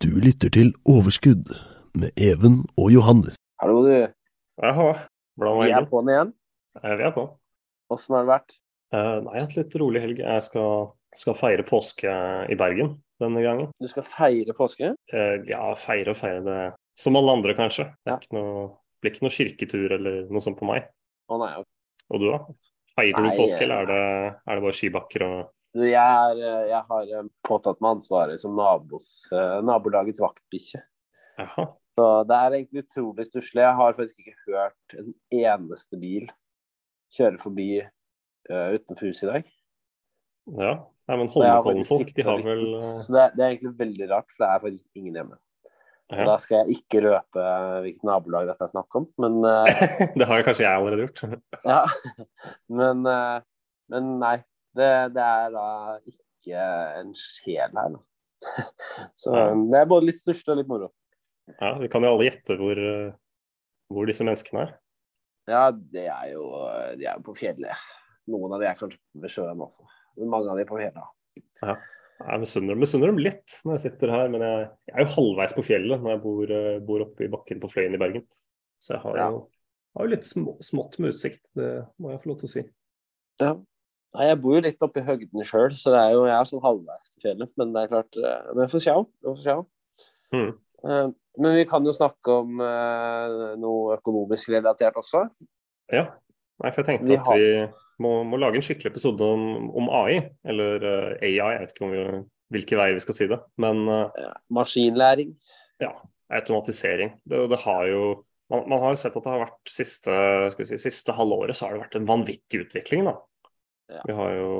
Du lytter til Overskudd med Even og Johannes. Hallo, du. Jaha, hvordan var Vi er helgen? på'n igjen. Eh, Vi er på. Åssen har det vært? Eh, Nei, jeg har hatt litt rolig helg. Jeg skal, skal feire påske i Bergen denne gangen. Du skal feire påske? Eh, Ja, feire og feire det som alle andre, kanskje. Det Ja. er ikke noe, blir ikke noe kirketur eller noe sånt på meg. Å nei. ok. Og du, da? Feirer Nei, du påske, eh, eller er det, er det bare skibakker og jeg, er, eh, jeg har eh, påtatt meg ansvaret som nabos, eh, nabolagets vaktbikkje. Så det er egentlig utrolig stusslig. Jeg har faktisk ikke hørt en eneste bil kjøre forbi uh, utenfor huset i dag. Ja. Nei, men Holmenkollen-folk, de har vel Så det, det er egentlig veldig rart, for det er faktisk ingen hjemme. Ja. Da skal jeg ikke røpe hvilket nabolag dette er snakk om, men uh... Det har kanskje jeg allerede gjort. Ja, men, uh... men nei. Det, det er da ikke en sjel her, da. Så Ja. det er både litt størst og litt moro. Ja, Vi kan jo alle gjette hvor, eh, hvor disse menneskene er. Ja, det er jo De er jo på fjellet. Noen av de er kanskje ved sjøen også. Men mange av de er på fjellet. Jeg misunner misunner dem litt når jeg sitter her, men jeg, jeg er jo halvveis på fjellet når jeg bor, eh, bor oppe i bakken på Fløyen i Bergen. Så jeg har Ja. jo, har jo litt små, smått med utsikt, det må jeg få lov til å si. Ja. Nei, jeg bor jo litt oppe i høgden sjøl, så det er jo, jeg er sånn halvveis til fjellet. Men det er klart eh, Men vi får se. Mm. Uh, Men vi kan jo snakke om uh, noe økonomisk relatert også. Ja, Nei, for jeg tenkte Vi at har- vi må, må lage en skikkelig episode om, om AI, eller uh, AI, jeg vet ikke om vi, hvilke veier vi skal si det. Men eh, Maskinlæring. ja, automatisering. Det, det har jo man, man har jo sett at det har vært siste, si, siste halvåret så har det vært en vanvittig utvikling. da. Ja. Vi har jo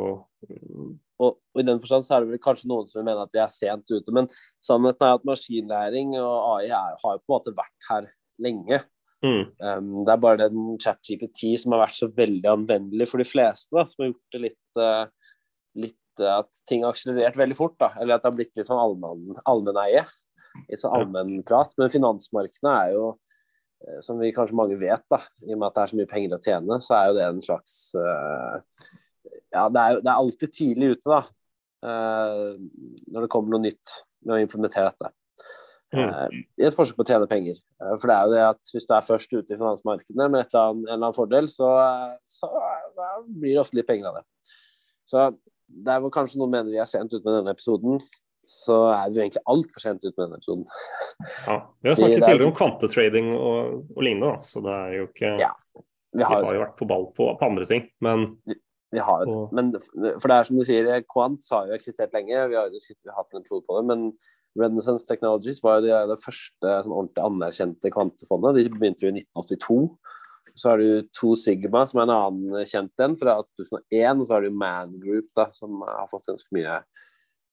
Og, og i den forstand så er det vel kanskje noen som vil mene at vi er sent ute, men sannheten er at maskinlæring og AI er, har jo på en måte vært her lenge. mm, Um, det er bare den ChatGPT som har vært så veldig anvendelig for de fleste, da, som har gjort det litt, uh, litt uh, At ting har akselerert veldig fort. da, Eller at det har blitt litt sånn allmenn, allmenneie. Litt sånn allmennprat. Men finansmarkedene er jo, eh, som vi kanskje mange vet, da, i og med at det er så mye penger å tjene, så er jo det en slags eh, Ja, det er, det er alltid tidlig ute, da. Uh, når det kommer noe nytt med å implementere dette. Eh, I et forsøk på å tjene penger. Uh, For det er jo det at hvis du er først ute i finansmarkedene med eller annet, en eller annen fordel, så, så blir det ofte litt penger av det. Så der hvor kanskje noen mener vi er sent ute med denne episoden, så er vi egentlig altfor sent ute med denne episoden. ja. Vi har snakket er- tidligere om kvantetrading og, og lignende, da, så det er jo ikke Ja, Vi Vi har, har jo vært på ball på, på andre ting, men vi har og- men For det er som du sier, Quant har jo eksistert lenge. Vi har jo vi har hatt en tro på det. Men Renaissance Technologies var jo det, det første sånn ordentlig anerkjente kvantefondet. De begynte jo i 1982. Så har du To Sigma, som er en annen kjent en, fra 2001. Og så har du Man Group, da, som har fått ganske mye,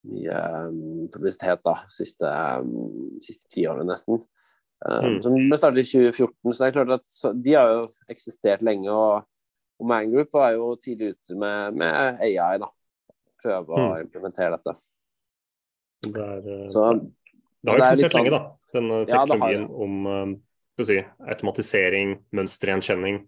mye um, publisitet da, siste, um, siste tiårene, nesten. Um, Mm. Som ble startet i 2014. Så det er klart at de har jo eksistert lenge. og og Man Group var jo tidlig ute med, med AI, da. Prøve å Mm. implementere dette. det er eh, Så, Det har jo det er eksistert sånn- lenge, da. Denne Ja, har teknologien det. om eh, skal si, automatisering, mønstergjenkjenning.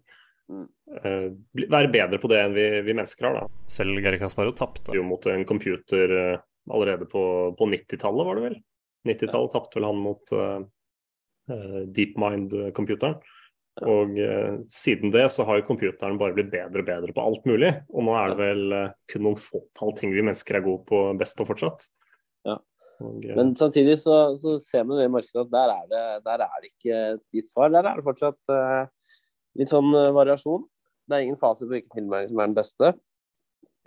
Mm. eh, være bedre på det enn vi, vi mennesker har, da. Selv Gary Kasparov tapte jo mot en computer eh, allerede på, på 90-tallet, var det vel? 90-tallet tapte vel han mot uh, DeepMind-computeren. Og eh, siden det så har jo computeren bare blitt bedre og bedre på alt mulig. Og nå er det vel eh, kun noen fåtall ting vi mennesker er gode på, best på fortsatt. Ja. Og, eh, men samtidig så, så ser man jo i markedet at der er, det, der er det ikke et gitt svar. Der er det fortsatt eh, litt sånn eh, variasjon. Det er ingen fase på hvilken tilnærming som er den beste.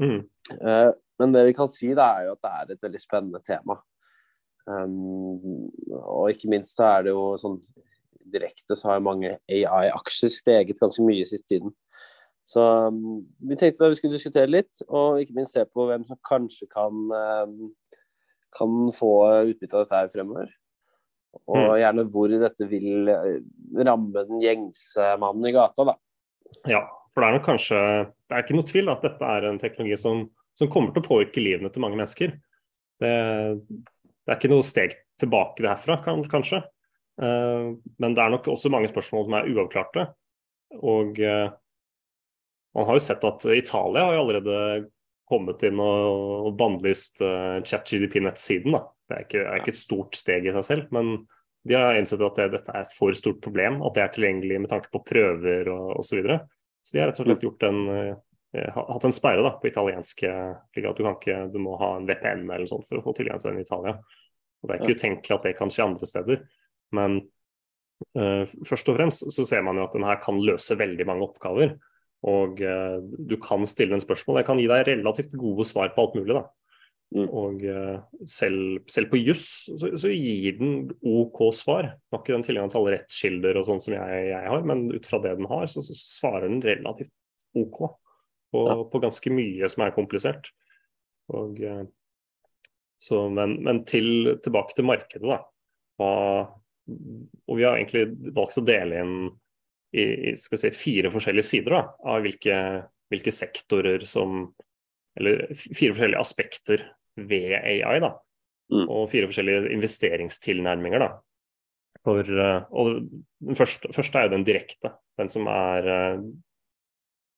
mm, Eh, men det vi kan si, det er jo at det er et veldig spennende tema. Um, og ikke minst så er det jo sånn direkte så har mange AI-aksjer steget ganske mye siste tiden. Så um, vi tenkte at vi skulle diskutere litt, og ikke minst se på hvem som kanskje kan, um, kan få utbytte av dette her fremover. Og Mm. gjerne hvor dette vil eh, ramme den gjengse mannen i gata, da. Ja, for det er nok kanskje Det er ikke noe tvil at dette er en teknologi som, som kommer til å påvirke livene til mange mennesker. Det, det er ikke noe steg tilbake det herfra, kan, kanskje. Eh, men det er nok også mange spørsmål som er uavklarte. Og eh, man har jo sett at Italia har jo allerede kommet inn og, bannlyst uh, ChatGDP-nettsiden. Det er ikke, er ikke, et stort steg i seg selv, men de har innsett at det, dette er et for stort problem, at det er tilgjengelig med tanke på prøver og osv. Så, videre. så de har rett og slett gjort en, eh, hatt en sperre da, på italienske slik at du, kan ikke, du må ha en VPN eller sånt for å få tilgang til den i Italia. Og Det er ikke utenkelig at det kan skje andre steder. Men uh, først og fremst så ser man jo at den her kan løse veldig mange oppgaver. Og uh, du kan stille en spørsmål. Jeg kan gi deg relativt gode svar på alt mulig. da. Mm. Og uh, selv, selv, på juss så, så, gir den OK svar. Nå har ikke den tilgang til alle rettskilder og sånn som jeg, jeg, har, men ut fra det den har, så, så svarer den relativt OK på, ja. på, ganske mye som er komplisert. Og, uh, så, men, men til, tilbake til markedet, da. Hva, og vi har egentlig valgt å dele inn i, si, fire forskjellige sider da, av hvilke, hvilke sektorer som Eller fire forskjellige aspekter ved AI. da, mm. Og fire forskjellige investeringstilnærminger. da. For, eh, og Den første, første, er jo den direkte. Den som er eh,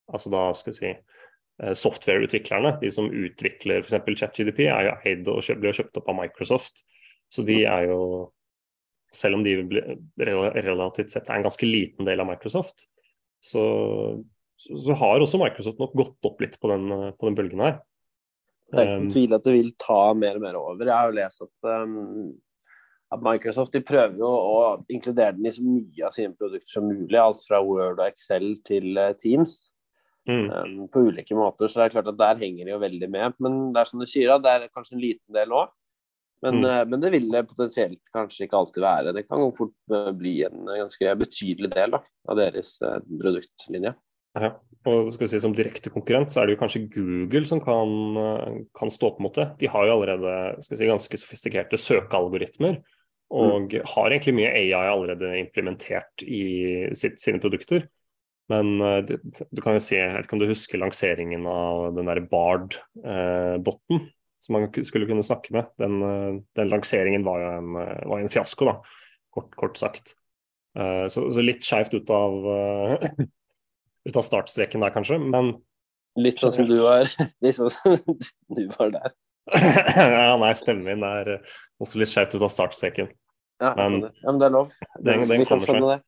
altså da skal vi si eh, softwareutviklerne, de som utvikler f.eks. ChatGDP, er jo eid og blir kjøpt opp av Microsoft. Så de mm. er jo, selv om de relativt sett er en ganske liten del av Microsoft, så, så har også Microsoft nok gått opp litt på den, på den bølgen her. Det er ikke noen tvil at det vil ta mer og mer over. Jeg har jo lest at, um, at Microsoft prøver jo å inkludere den i så mye av sine produkter som mulig. Alt fra Word og Excel til uh, Teams. Mm. Um, på ulike måter. Så det er klart at der henger de jo veldig med. Men det er som du sier, det er kanskje en liten del òg. Men, mm. uh, men, det vil det potensielt kanskje ikke alltid være. Det kan fort uh, bli en ganske betydelig del da, av deres produktlinje. Ja. Og skal vi si Som direkte konkurrent så er det jo kanskje Google som kan, eh, kan stå på en måte. De har jo allerede si, ganske sofistikerte søkealgoritmer. Og mm. har egentlig mye AI allerede implementert i sitt, sine produkter. Men du, kan jo se, jeg vet ikke om du husker lanseringen av den der Bard-botten som man skulle kunne snakke med. Den, den lanseringen var jo en, var en, fiasko, da, kort, kort sagt. Så, så, litt skeivt ut av ut av startstreken der, kanskje, men Litt sånn som du var, sånn du var der. ja, nei, stemmen min er eh, også litt skjevt ut av startstreken. Ja, men, ja, men det er lov. Den, den kommer seg.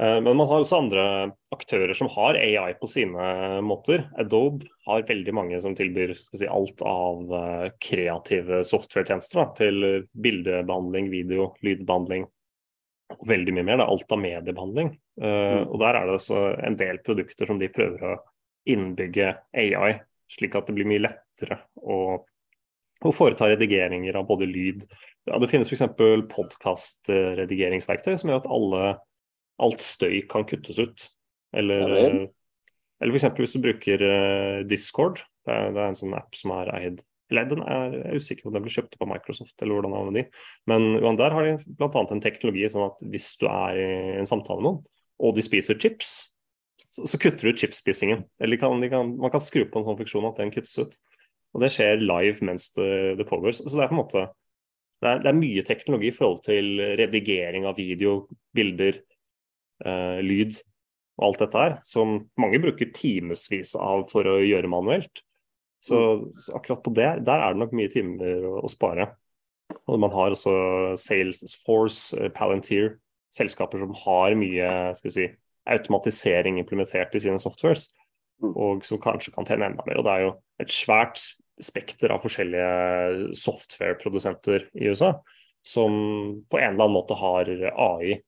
Eh, men man har også andre aktører som har AI på sine måter. Adobe har veldig mange som tilbyr si, alt av eh, kreative software-tjenester til bildebehandling, video, lydbehandling og veldig mye mer. Er alt av mediebehandling. Uh, og Der er det også en del produkter som de prøver å innbygge AI, slik at det blir mye lettere å, å foreta redigeringer av både lyd ja, Det finnes f.eks. podkastredigeringsverktøy som gjør at alle, alt støy kan kuttes ut. Eller, ja, eller f.eks. hvis du bruker uh, Discord, det er, det er, en sånn app som er eid eller den er, jeg er usikker på om den ble kjøpt opp av Microsoft, eller hvordan med de. Men der har de bl.a. en teknologi sånn at hvis du er i en samtale med noen, og de spiser chips, så, så kutter du ut chipspisingen. Eller kan, kan, man kan skru på en sånn funksjon at den kuttes ut. Og det skjer live mens det, det pågår. Så, det er på en måte det er, det er, mye teknologi i forhold til redigering av video, bilder, eh, lyd og alt dette her, som mange bruker timevis av for å gjøre manuelt. Så, så, akkurat på det, der er det nok mye timer å, å spare. Og man har også Salesforce, eh, Palantir, selskaper som har mye skal vi si, automatisering implementert i sine softwares, mm. og som kanskje kan tjene enda mer. Og Det er jo et svært spekter av forskjellige software-produsenter i USA som på en eller annen måte har AI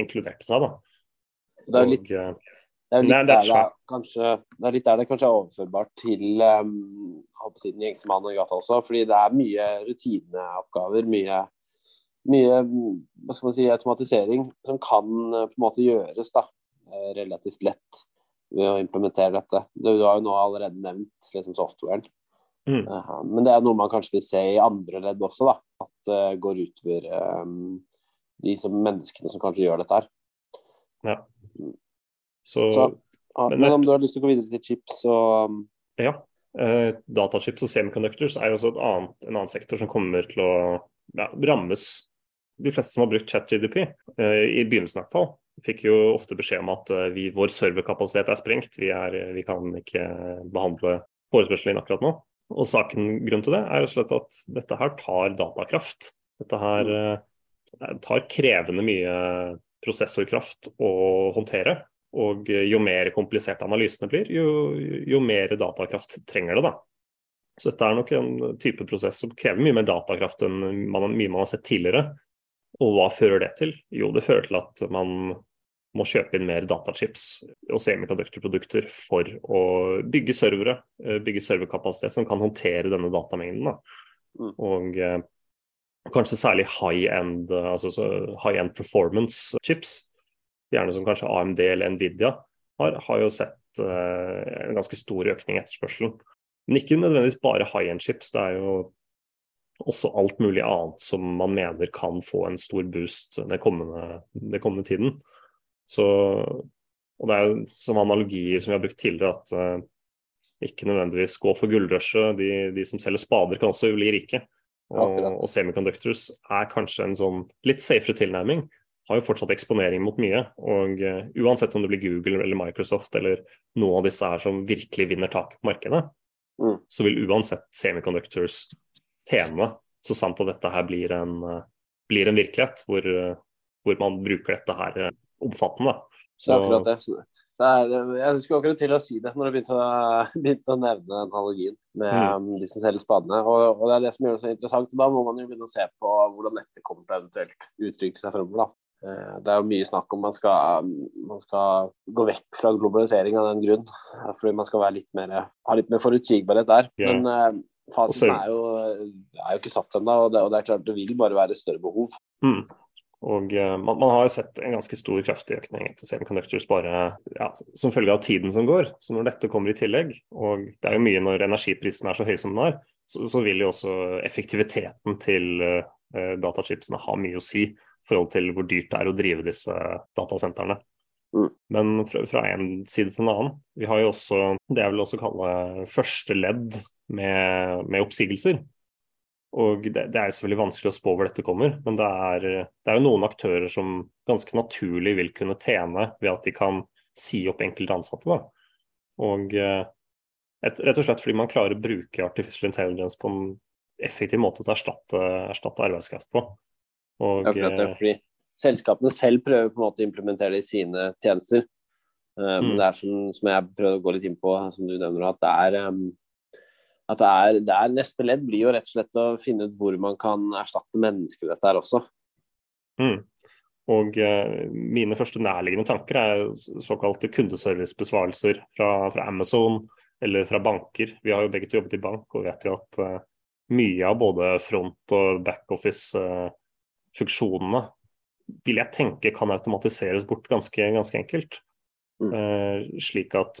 inkludert i seg. Da. Det er litt, eh, det er litt, der, det, kanskje, det er litt der det kanskje er overførbart til um, den gjengse i gata også. Fordi det er mye rutineoppgaver, mye mye hva skal man si, automatisering som kan eh, på en måte gjøres da, eh, relativt lett ved å implementere dette. Du har jo nå allerede nevnt liksom, softwaren. Mm. Uh, men det er noe man kanskje vil se i andre ledd også, da. At det uh, går utover um, de som menneskene som kanskje gjør dette her. Ja. Så, så uh, men, men, om du har lyst til å gå videre til chips og um... Ja. Uh, datachips og semiconductors er jo også annet, en annen sektor som kommer til å ja, rammes de fleste som har brukt ChatGDP, uh, i begynnelsen i hvert fall, fikk jo ofte beskjed om at vi, vår serverkapasitet er sprengt. Vi, er, vi kan ikke behandle forespørselen akkurat nå. Og saken grunn til det er jo slett at dette her tar datakraft. Dette her uh, tar krevende mye prosessorkraft å håndtere. Og jo mer kompliserte analysene blir, jo, jo mer datakraft trenger det. da. Så dette er nok en type prosess som krever mye mer datakraft enn man, mye man har sett tidligere. Og hva fører det til? Jo, det fører til at man må kjøpe inn mer datachips og semikonduktorprodukter for å bygge servere, eh, bygge serverkapasitet som kan håndtere denne datamengden. Mm. Og eh, kanskje særlig high-end altså high performance chips, gjerne som kanskje AMD eller Nvidia har, har jo sett eh, en ganske stor økning i etterspørselen. Men ikke nødvendigvis bare high-end chips. Det er jo også alt mulig annet som man mener kan få en stor boost den kommende, den kommende tiden. Så, og Det er jo som analogier som vi har brukt tidligere, at uh, ikke nødvendigvis gå for gullrushet. De, de, som selger spader, kan også bli rike. Og, og semiconductors er kanskje en sånn litt safere tilnærming. Har jo fortsatt eksponering mot mye. Og uh, uansett om det blir Google eller Microsoft eller noen av disse her som virkelig vinner tak på markedet, mm. så vil uansett semiconductors tjene, så sant at dette her blir en, uh, blir en virkelighet hvor, hvor man bruker dette her omfattende. Så... Det er akkurat det. Så er, jeg skulle akkurat til å si det når du begynte begynte å nevne analogien med mm. Um, de som selger spadene. Og, og, det er det som gjør det så interessant. Da må man jo begynne å se på hvordan dette kommer til eventuelt uttrykke seg fremover. da. Eh, det er jo mye snakk om man skal, man skal gå vekk fra globalisering av den grunn. Fordi man skal litt mer, ha litt mer forutsigbarhet der. Yeah. Men fasen er jo, er jo, ikke satt ennå, og, og, det er klart det vil bare være større behov. Mm. Og uh, man, man, har jo sett en ganske stor kraftig økning etter semiconductors bare ja, som følge av tiden som går. Så når dette kommer i tillegg, og det er jo mye når energiprisen er så høy som den er, så, så vil jo også effektiviteten til uh, datachipsene ha mye å si i forhold til hvor dyrt det er å drive disse datasentrene. Mm. Men fra, fra en side til en annen, vi har jo også det jeg vil også kalle første ledd med, med oppsigelser. Og det, det, er selvfølgelig vanskelig å spå hvor dette kommer, men det er, det er, jo noen aktører som ganske naturlig vil kunne tjene ved at de kan si opp enkelte ansatte. Da. Og eh, et, rett og slett fordi man klarer å bruke artificial intelligence på en effektiv måte til å erstatte, erstatte arbeidskraft på. Og, Akkurat det, eh, fordi selskapene selv prøver på en måte å implementere det i sine tjenester. Mm. Men det er som, som jeg prøvde å gå litt inn på, som du nevner, at det er um, at det er, det er, neste ledd blir jo rett og slett å finne ut hvor man kan erstatte mennesker dette her også. Mm. Og eh, mine første nærliggende tanker er såkalte kundeservicebesvarelser fra, fra, Amazon eller fra banker. Vi har jo begge to jobbet i bank og vet jo at eh, mye av både front- og backoffice-funksjonene eh, vil jeg tenke kan automatiseres bort ganske, ganske enkelt. Mm. Eh, slik at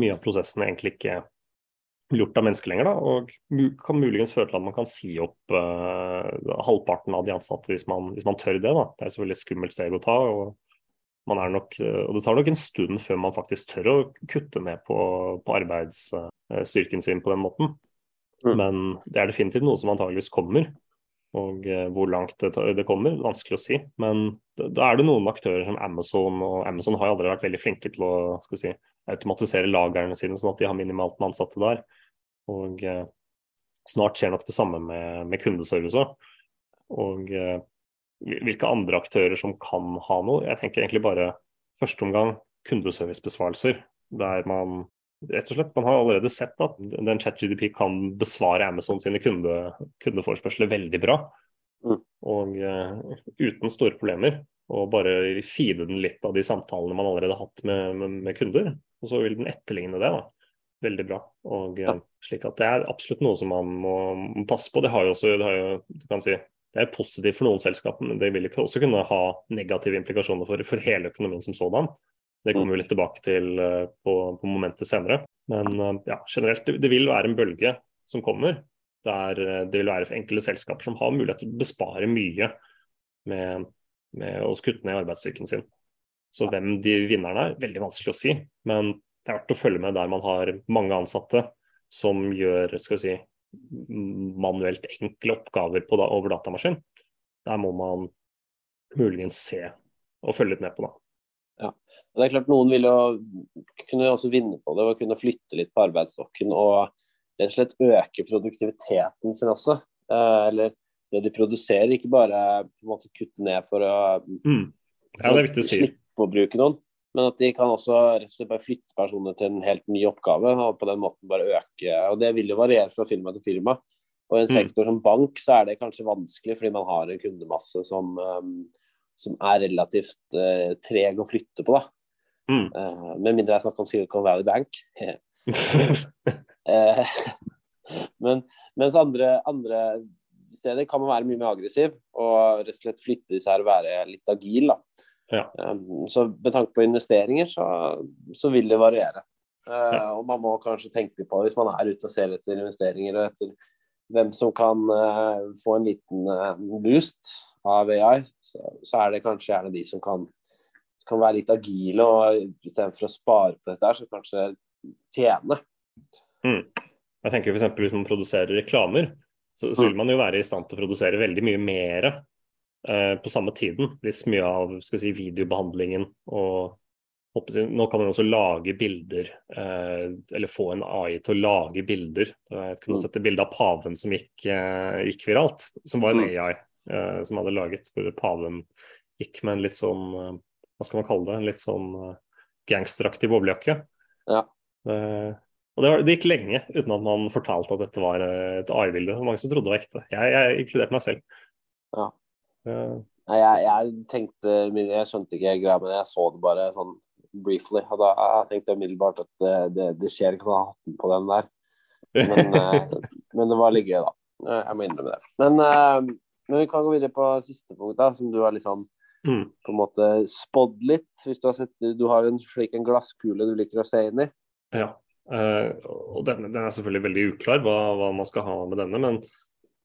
mye av prosessene egentlig ikke gjort av mennesker lenger. Da, og kan muligens føre til at man kan si opp uh, halvparten av de ansatte hvis man, hvis man tør det. Da. Det er selvfølgelig et skummelt steg å ta. og man er nok, og Det tar nok en stund før man faktisk tør å kutte ned på, på arbeidsstyrken sin på den måten. Mm. Men det er definitivt noe som antageligvis kommer. Og uh, hvor langt det, det, kommer, vanskelig å si. Men da er det noen aktører som Amazon, og Amazon har aldri vært veldig flinke til å si, automatisere lagrene sine, sånn at de har minimalt med ansatte der. Og eh, snart skjer nok det samme med, med kundeservice òg. Og eh, hvilke andre aktører som kan ha noe. Jeg tenker egentlig bare første omgang kundeservicebesvarelser. Der man rett og slett, man har allerede sett at den ChatGDP kan besvare Amazon sine kunde, kundeforespørsler veldig bra. Mm. Og uh, uten store problemer. Og bare feede den litt av de samtalene man allerede har hatt med, med, med kunder. Og så vil den etterligne det. da veldig bra. Og ja. Eh, slik at Det er absolutt noe som man må, må passe på. Det har jo også, det, har jo, du kan si, det er positivt for noen selskaper, men det vil ikke også kunne ha negative implikasjoner for, for hele økonomien som sådan. Det kommer vi litt tilbake til uh, på, på, momentet senere. Men uh, ja, generelt, det, det, vil være en bølge som kommer. Der uh, det vil være for enkelte selskaper som har mulighet til å bespare mye med, med å kutte ned arbeidsstyrken sin. Så hvem de vinnerne er, veldig vanskelig å si. Men det er verdt å følge med der man har mange ansatte som gjør skal vi si, manuelt enkle oppgaver på, over datamaskin. Der må man muligens se og følge litt med på. da. Og det er klart Noen vil jo kunne også vinne på det og kunne flytte litt på arbeidsstokken og rett og slett øke produktiviteten sin også. Eh, eller det de produserer, ikke bare på en måte kutte ned for å Mm. Ja, det er viktig å si. slippe å bruke noen. Men at de kan også rett og slett bare flytte personene til en helt ny oppgave og på den måten bare øke. Og det vil jo variere fra firma til firma. Og i en Mm. sektor som bank så er det kanskje vanskelig fordi man har en kundemasse som, um, som er relativt uh, treg å flytte på. da. Mm. Uh, med mindre jeg snakker om Silicon Valley Bank. Eh, Men mens andre, andre steder kan man være mye mer aggressiv og rett og slett flytte disse her og være litt agil. da. Ja. Um, så med tanke på investeringer, så, så vil det variere. Uh, Ja. Og man må kanskje tenke på hvis man er ute og ser etter investeringer og etter hvem som kan få en liten boost av AI, så, så er det kanskje gjerne de som kan, kan være litt agile og istedenfor å spare på dette her, så kanskje tjene. Jeg tenker f.eks. hvis man produserer reklamer, så, så vil man jo være i stand til å produsere veldig mye mer eh, på samme tiden. Hvis mye av si, videobehandlingen og Nå kan man også lage bilder, eh, eller få en AI til å lage bilder. Jeg kunne Mm. sett et bilde av paven som gikk, eh, gikk viralt, som var en Mm. AI eh, som hadde laget, hvor paven gikk med en litt sånn Hva skal man kalle det? En litt sånn eh, gangsteraktig boblejakke. Ja. Eh, og det, var, det gikk lenge uten at man fortalte at dette var eh, et AI-bilde. Mange som trodde det var ekte. Jeg, jeg inkluderte meg selv. Ja. Nei, jeg, jeg tenkte Jeg skjønte ikke greia, men jeg så det bare sånn briefly. Og da jeg tenkte umiddelbart at det, det, det skjer ikke noe ha hatten på den der. Men, men det var litt gøy, da. Jeg må innrømme det. Men, men vi kan gå videre på siste punkt, da, som du har liksom mm, på en måte spådd litt. Hvis du har sett Du har jo en slik en glasskule du liker å se inn i. ja. Eh, og den, den er selvfølgelig veldig uklar hva, hva man skal ha med denne. men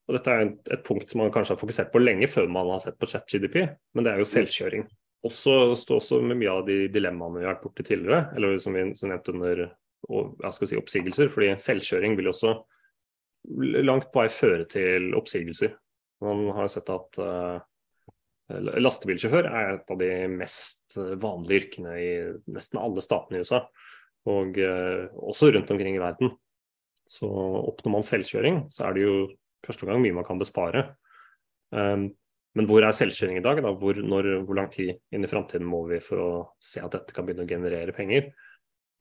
og Dette er et, et punkt som man kanskje har fokusert på lenge før man har sett på ChatGDP, men det er jo selvkjøring. Også står også med mye av de dilemmaene vi har vært borti tidligere, eller som vi som nevnte under og, si, oppsigelser. fordi selvkjøring vil jo også langt på vei føre til oppsigelser. Man har sett at eh, lastebilsjåfør er et av de mest eh, vanlige yrkene i nesten alle statene i USA, og eh, også rundt omkring i verden. Så oppnår man selvkjøring, så er det jo første gang mye man kan bespare. Um, men hvor er selvkjøring i dag? Da? Hvor, når, hvor lang tid inn i framtiden må vi for å se at dette kan begynne å generere penger?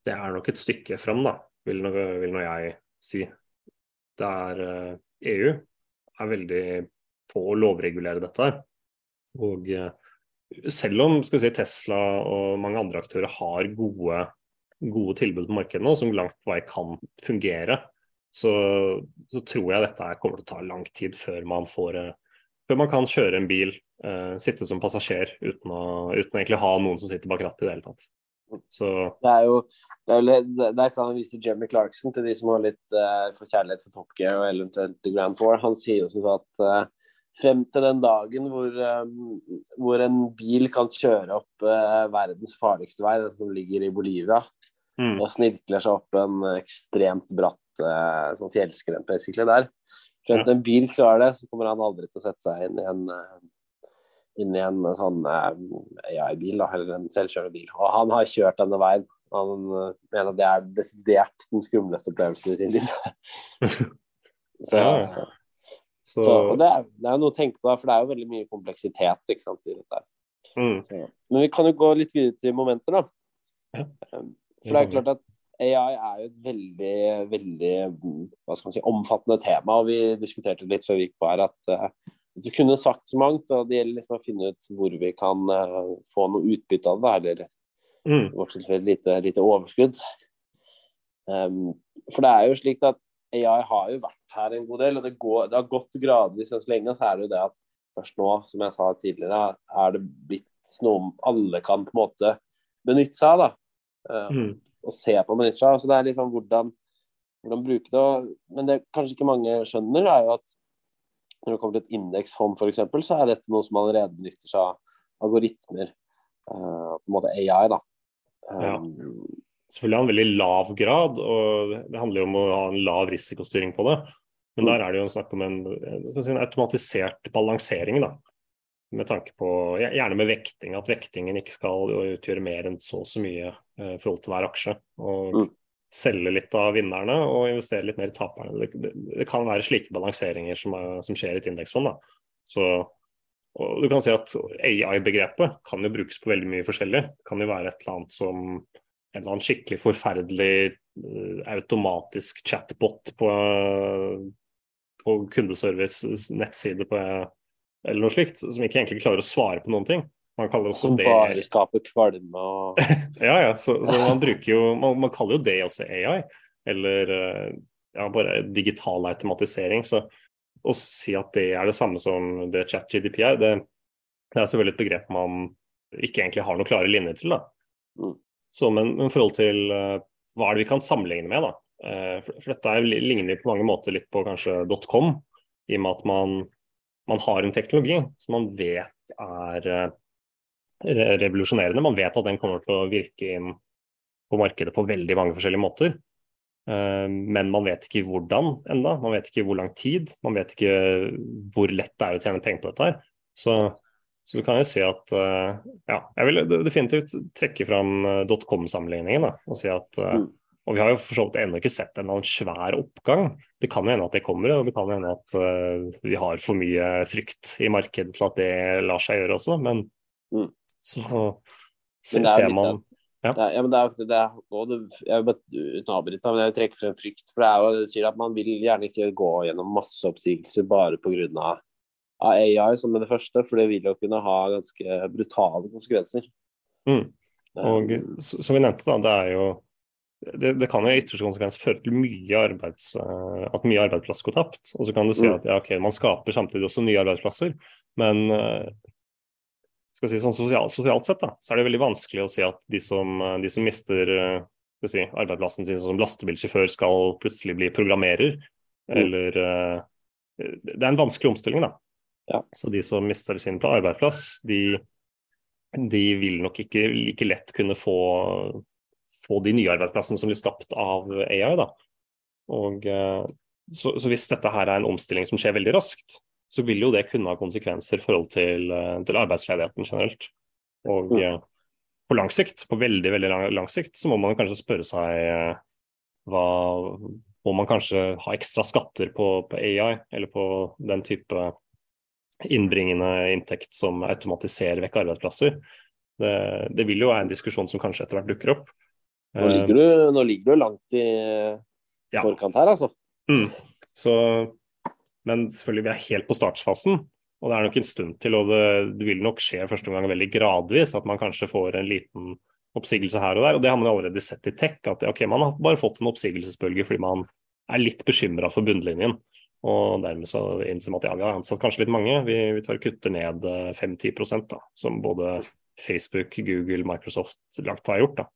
Det er nok et stykke frem, da, vil nå, vil nå jeg si. Det er EU er veldig på å lovregulere dette her. Og uh, selv om vi si, Tesla og mange andre aktører har gode, gode tilbud på markedet nå, som langt på vei kan fungere, så, så tror jeg dette kommer til å ta lang tid før man får uh, før man kan kjøre en bil, uh, sitte som passasjer uten å, uten å egentlig ha noen som sitter bak rattet i det hele tatt. Så Det er jo det er jo, Der kan jeg vise til Jeremy Clarkson, til de som har litt uh, forkjærlighet for Top Gear og eventuelt Grand Tour. Han sier jo som at uh, frem til den dagen hvor, hvor en bil kan kjøre opp uh, verdens farligste vei, den som ligger i Bolivia, mm, og snirkler seg opp en ekstremt bratt uh, sånn fjellskrent basically der. Frem til en bil klarer det, så kommer han aldri til å sette seg inn i en inn i en sånn AI-bil, eller en selvkjørende bil. Og han har kjørt denne veien. Han mener det er desidert den skumleste opplevelsen i sin liv. så, Ja. Så, så, og det er, det er noe å tenke på, for det er jo veldig mye kompleksitet ikke sant, i dette. mm, Så, men vi kan jo gå litt videre til momenter, da. Ja. Um, For det er klart at AI er jo et veldig, veldig hva skal man si, omfattende tema. og Vi diskuterte litt før vi gikk på her at uh, vi kunne sagt så mangt. og Det gjelder liksom å finne ut hvor vi kan uh, få noe utbytte av det, eller mm, i vårt tilfelle lite, lite overskudd. Um, for det er jo slik at AI har jo vært her en god del, og det, går, det har gått gradvis ganske lenge. Så er det jo det at først nå, som jeg sa tidligere, er det blitt noe alle kan på en måte benytte seg av. da. Uh, mm, og se på benytte seg av. Så det er liksom hvordan, hvordan bruke det. Men det kanskje ikke mange skjønner, er jo at når det kommer til et indeksfond f.eks., så er dette noe som allerede benytter seg av algoritmer. Uh, på en måte AI, da. Ja. Selvfølgelig har en veldig lav grad, og det handler jo om å ha en lav risikostyring på det. Men der er det jo snakk om en, si, en automatisert balansering, da. Med tanke på, Gjerne med vekting, at vektingen ikke skal utgjøre mer enn så og så mye eh, i forhold til hver aksje. Og Mm. selge litt av vinnerne og investere litt mer i taperne. Det, det, det kan være slike balanseringer som, er, som skjer i et indeksfond. Da. Så, og du kan si at AI-begrepet kan jo brukes på veldig mye forskjellig. Det kan jo være et eller annet som en eller annen skikkelig forferdelig uh, automatisk chatbot på, på kundeservice nettside på, eller noe slikt, som ikke egentlig klarer å svare på noen ting. Man kaller også Som det bare skaper kvalme og Ja, ja. Så, så man bruker jo man, man, kaller jo det også AI. Eller eh, ja, bare digital automatisering. Så å si at det er det samme som det chat-GDP er, det, det, er selvfølgelig et begrep man ikke egentlig har noen klare linjer til. da. Mm. Så, men i forhold til uh, hva er det vi kan sammenligne med, da. Uh, for, for, dette er, ligner på mange måter litt på kanskje .com, i og med at man, man har en teknologi som man vet er uh, revolusjonerende. Man vet at den kommer til å virke inn på markedet på veldig mange forskjellige måter. Eh, men man vet ikke hvordan enda. Man vet ikke hvor lang tid. Man vet ikke hvor lett det er å tjene penger på dette. her. Så, så du kan jo si at eh, ja, Jeg vil definitivt trekke fram eh, com-sammenligningen og si at mm. Og vi har jo for så vidt ennå ikke sett en annen svær oppgang. Det kan jo hende at det kommer, og det kan jo hende at vi har for mye frykt i markedet til at det lar seg gjøre også. Men mm. Så se, ser man ja. Det er, ja, men det er, det ikke det, jeg vil bare uten å avbryte, men jeg trekker frem frykt. For det er jo, det sier at man vil gjerne ikke gå gjennom masseoppsigelser bare pga. Av, AI som det første, for det vil jo kunne ha ganske brutale konsekvenser. Mm. Og som vi nevnte, da, det er jo det, det kan jo i ytterste konsekvens føre til mye arbeids, uh, at mye arbeidsplass går tapt. Og så kan du si mm. at ja, ok, man skaper samtidig også nye arbeidsplasser, men uh, skal si, sånn sosial, Sosialt sett da, så er det veldig vanskelig å si at de som, de som mister eh, si, arbeidsplassen sin som lastebilsjåfør, skal plutselig bli programmerer. Mm. Eller Det er en vanskelig omstilling, da. Ja. Så de som mister sin arbeidsplass, de, de vil nok ikke like lett kunne få, få de nye arbeidsplassene som blir skapt av AI. da. Og uh, så, så, hvis dette her er en omstilling som skjer veldig raskt, så vil jo det kunne ha konsekvenser i forhold til, eh, til arbeidsledigheten generelt. Og mm. Eh, på lang sikt, på veldig veldig lang, lang, sikt, så må man kanskje spørre seg eh, hva Må man kanskje ha ekstra skatter på, på AI, eller på den type innbringende inntekt som automatiserer vekk arbeidsplasser? Det, det, vil jo være en diskusjon som kanskje etter hvert dukker opp. Nå ligger du, nå ligger du langt i ja. forkant her, altså. Mm. Så men selvfølgelig, vi er helt på startfasen. Og det er nok en stund til, og det, det vil nok skje første gang veldig gradvis. At man kanskje får en liten oppsigelse her og der. Og det har man allerede sett i tech. At ok, man har bare fått en oppsigelsesbølge fordi man er litt bekymra for bunnlinjen. Og dermed så innser man at ja, vi har ansatt kanskje litt mange. Vi, vi tar og kutter ned 5-10 eh, da, som både Facebook, Google, Microsoft langt har gjort. da.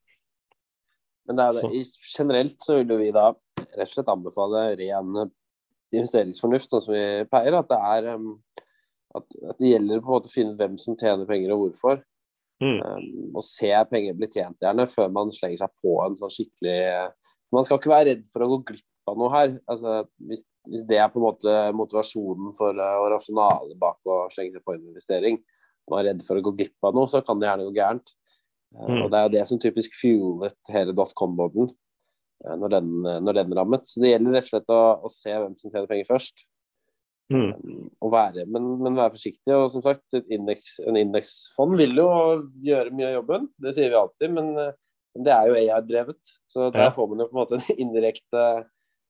Men det er det. generelt så vil vi da rett og slett anbefale ren investeringsfornuft, sånn som vi pleier. At det, er, at, at det gjelder på en måte å finne hvem som tjener penger og hvorfor. Mm. Um, og se penger bli tjent, gjerne, før man slenger seg på en sånn skikkelig Man skal ikke være redd for å gå glipp av noe her. Altså, hvis, hvis det er på en måte motivasjonen for uh, og rasjonalet bak å slenge seg på en investering, man er redd for å gå glipp av noe, så kan det gjerne gå gærent. Uh, mm. Og Det er jo det som typisk fuelet hele dotcom-boblen. Eh, når den, eh, når den, rammet. Så det gjelder rett og slett å, å se hvem som tjener penger først. Mm. Um, være, men, men, være forsiktig. Og som sagt, indeks, en indeksfond vil jo gjøre mye av jobben. Det sier vi alltid, men, men det er jo AI-drevet. Så der ja. får man jo på en måte en indirekte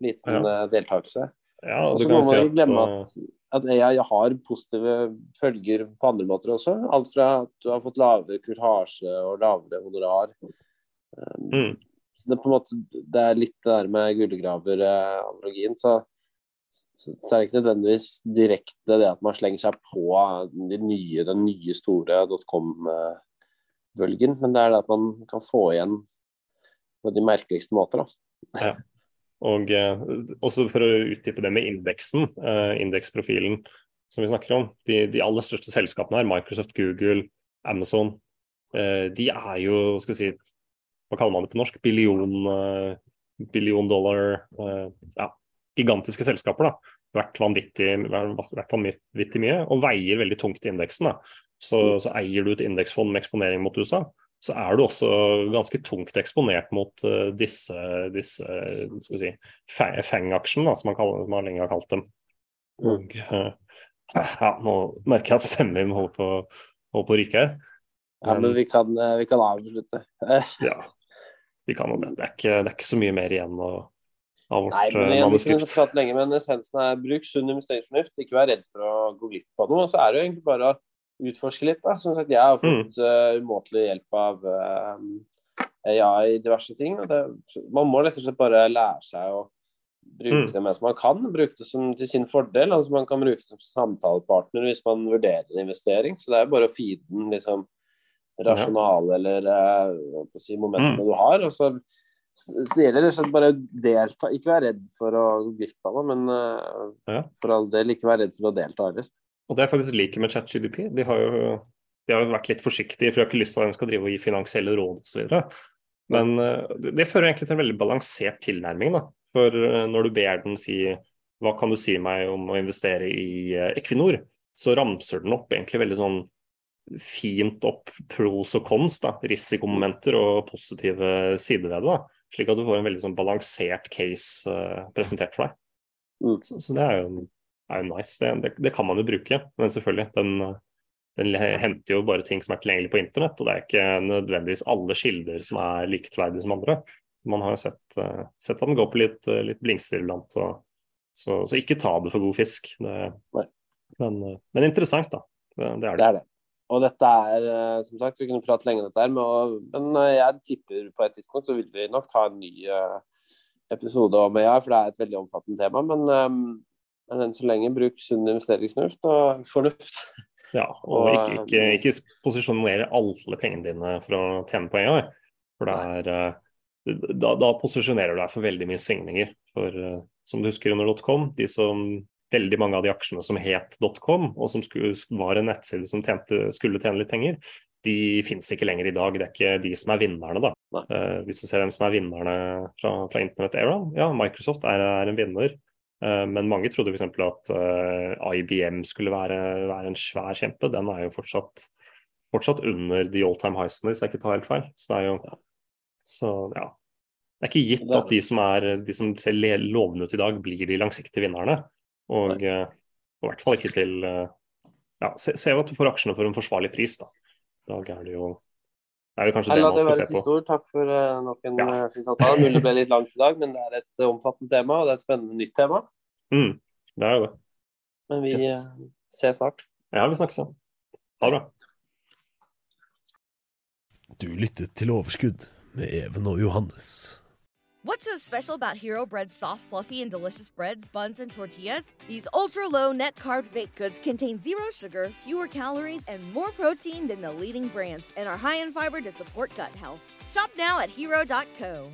liten ja. deltakelse. Ja, og så må man ikke glemme at, at AI har positive følger på andre måter også. Alt fra at du har fått lavere kurtasje og lavere honorar. Um, mm det, på en måte, det er litt det der med gullgraver-analogien. Så, så, så, er det ikke nødvendigvis direkte det at man slenger seg på de nye, den nye store dotcom-bølgen, men det er det at man kan få igjen på de merkeligste måter. Da. Ja. Og eh, også for å utdype det med indeksen, eh, indeksprofilen som vi snakker om. De, de, aller største selskapene her, Microsoft, Google, Amazon, eh, de er jo skal vi si, hva kaller man det på norsk, billion, billion dollar ja, gigantiske selskaper. da, Vært vanvittig, vært vanvittig mye og veier veldig tungt i indeksen. da. Så, så, eier du et indeksfond med eksponering mot USA, så er du også ganske tungt eksponert mot uh, disse, disse skal vi si, feng-aksjene, som man, kaller, man lenge har kalt dem. Og uh, ja, nå merker jeg at stemmen min holder på, holder på å ryke her. Ja, men vi kan, eh, vi kan avslutte. ja, vi kan det. Det er, ikke, det er ikke så mye mer igjen å, av vårt Nei, men jeg, manuskript. Ikke lenge, men essensen er bruk sunn investeringsfornuft. Ikke vær redd for å gå glipp av noe. Og så er det jo egentlig bare å utforske litt. Da. Som sagt, jeg har fått mm. uh, umåtelig hjelp av uh, ja, i diverse ting. Det, man må rett og slett bare lære seg å bruke mm. det mens man kan. Bruke det som, til sin fordel. altså Man kan bruke det som samtalepartner hvis man vurderer en investering. Så det er bare å feede den liksom, rasjonale eller uh, si, momentene mm. du har. og så så gjelder det bare å delta. Ikke være redd for å gå glipp av det, men uh, ja. for all del ikke være redd for å delta heller. Og det er faktisk liker med ChatGDP. De har jo de har vært litt forsiktige, for de har ikke lyst til at en skal drive og gi finansielle råd osv. Men uh, det fører egentlig til en veldig balansert tilnærming. da. For uh, når du ber den si hva kan du si meg om å investere i uh, Equinor, så ramser den opp egentlig veldig sånn fint opp pros og cons, da, risikomomenter og positive sider ved det. da, Slik at du får en veldig sånn balansert case presentert for deg. Mm. Så, så, det er jo er jo nice. Det, det, det, kan man jo bruke, men selvfølgelig. Den, den, henter jo bare ting som er tilgjengelig på internett, og det er ikke nødvendigvis alle kilder som er like troverdige som andre. Man har jo sett, uh, sett at den går på litt, uh, litt blingster iblant, så, så, ikke ta det for god fisk. Det, men, uh, men, interessant, da. Det, det, er det. det er det. Og dette er, som sagt, vi kunne prate lenge om dette her, men, jeg tipper på et tidspunkt så vil vi nok ta en ny episode om AI, for det er et veldig omfattende tema. Men um, men enn så lenge bruk sunn investeringsfornuft og fornuft. Ja, og ikke, ikke, um, ikke posisjonere alle pengene dine for å tjene på AI. For det er, eh, da, da posisjonerer du deg for veldig mye svingninger. For eh, som du husker under .com, de som, veldig mange av de aksjene som het .com, og som skulle, var en nettside som tjente, skulle tjene litt penger, de finnes ikke lenger i dag. Det er ikke de som er vinnerne, da. Uh, hvis du ser hvem som er vinnerne fra, fra Internett-era, ja, Microsoft er, er en vinner. Eh, men mange trodde f.eks. at eh, IBM skulle være, være, en svær kjempe. Den er jo fortsatt, fortsatt under de all time highsene, hvis jeg ikke tar helt feil. Så det er jo så, ja. Det er ikke gitt at de som, er, de som ser lovende ut i dag, blir de langsiktige vinnerne. Og, og eh, i hvert fall ikke til ja, se, se, at du får aksjene for en forsvarlig pris. Da, da er det jo det er jo kanskje det man skal se på. Ord. Takk for uh, nok en ja. uh, Mulig det ble litt langt i dag, men det er et uh, omfattende tema, og det er et spennende nytt tema. Mm, det er jo det. Men vi yes. ses snart. Ja, vi snakkes. Ha det bra. Du lyttet til Overskudd med Even og Johannes. What's so special about Hero Bread's soft, fluffy, and delicious breads, buns, and tortillas? These ultra low net carb baked goods contain zero sugar, fewer calories, and more protein than the leading brands, and are high in fiber to support gut health. Shop now at hero.co.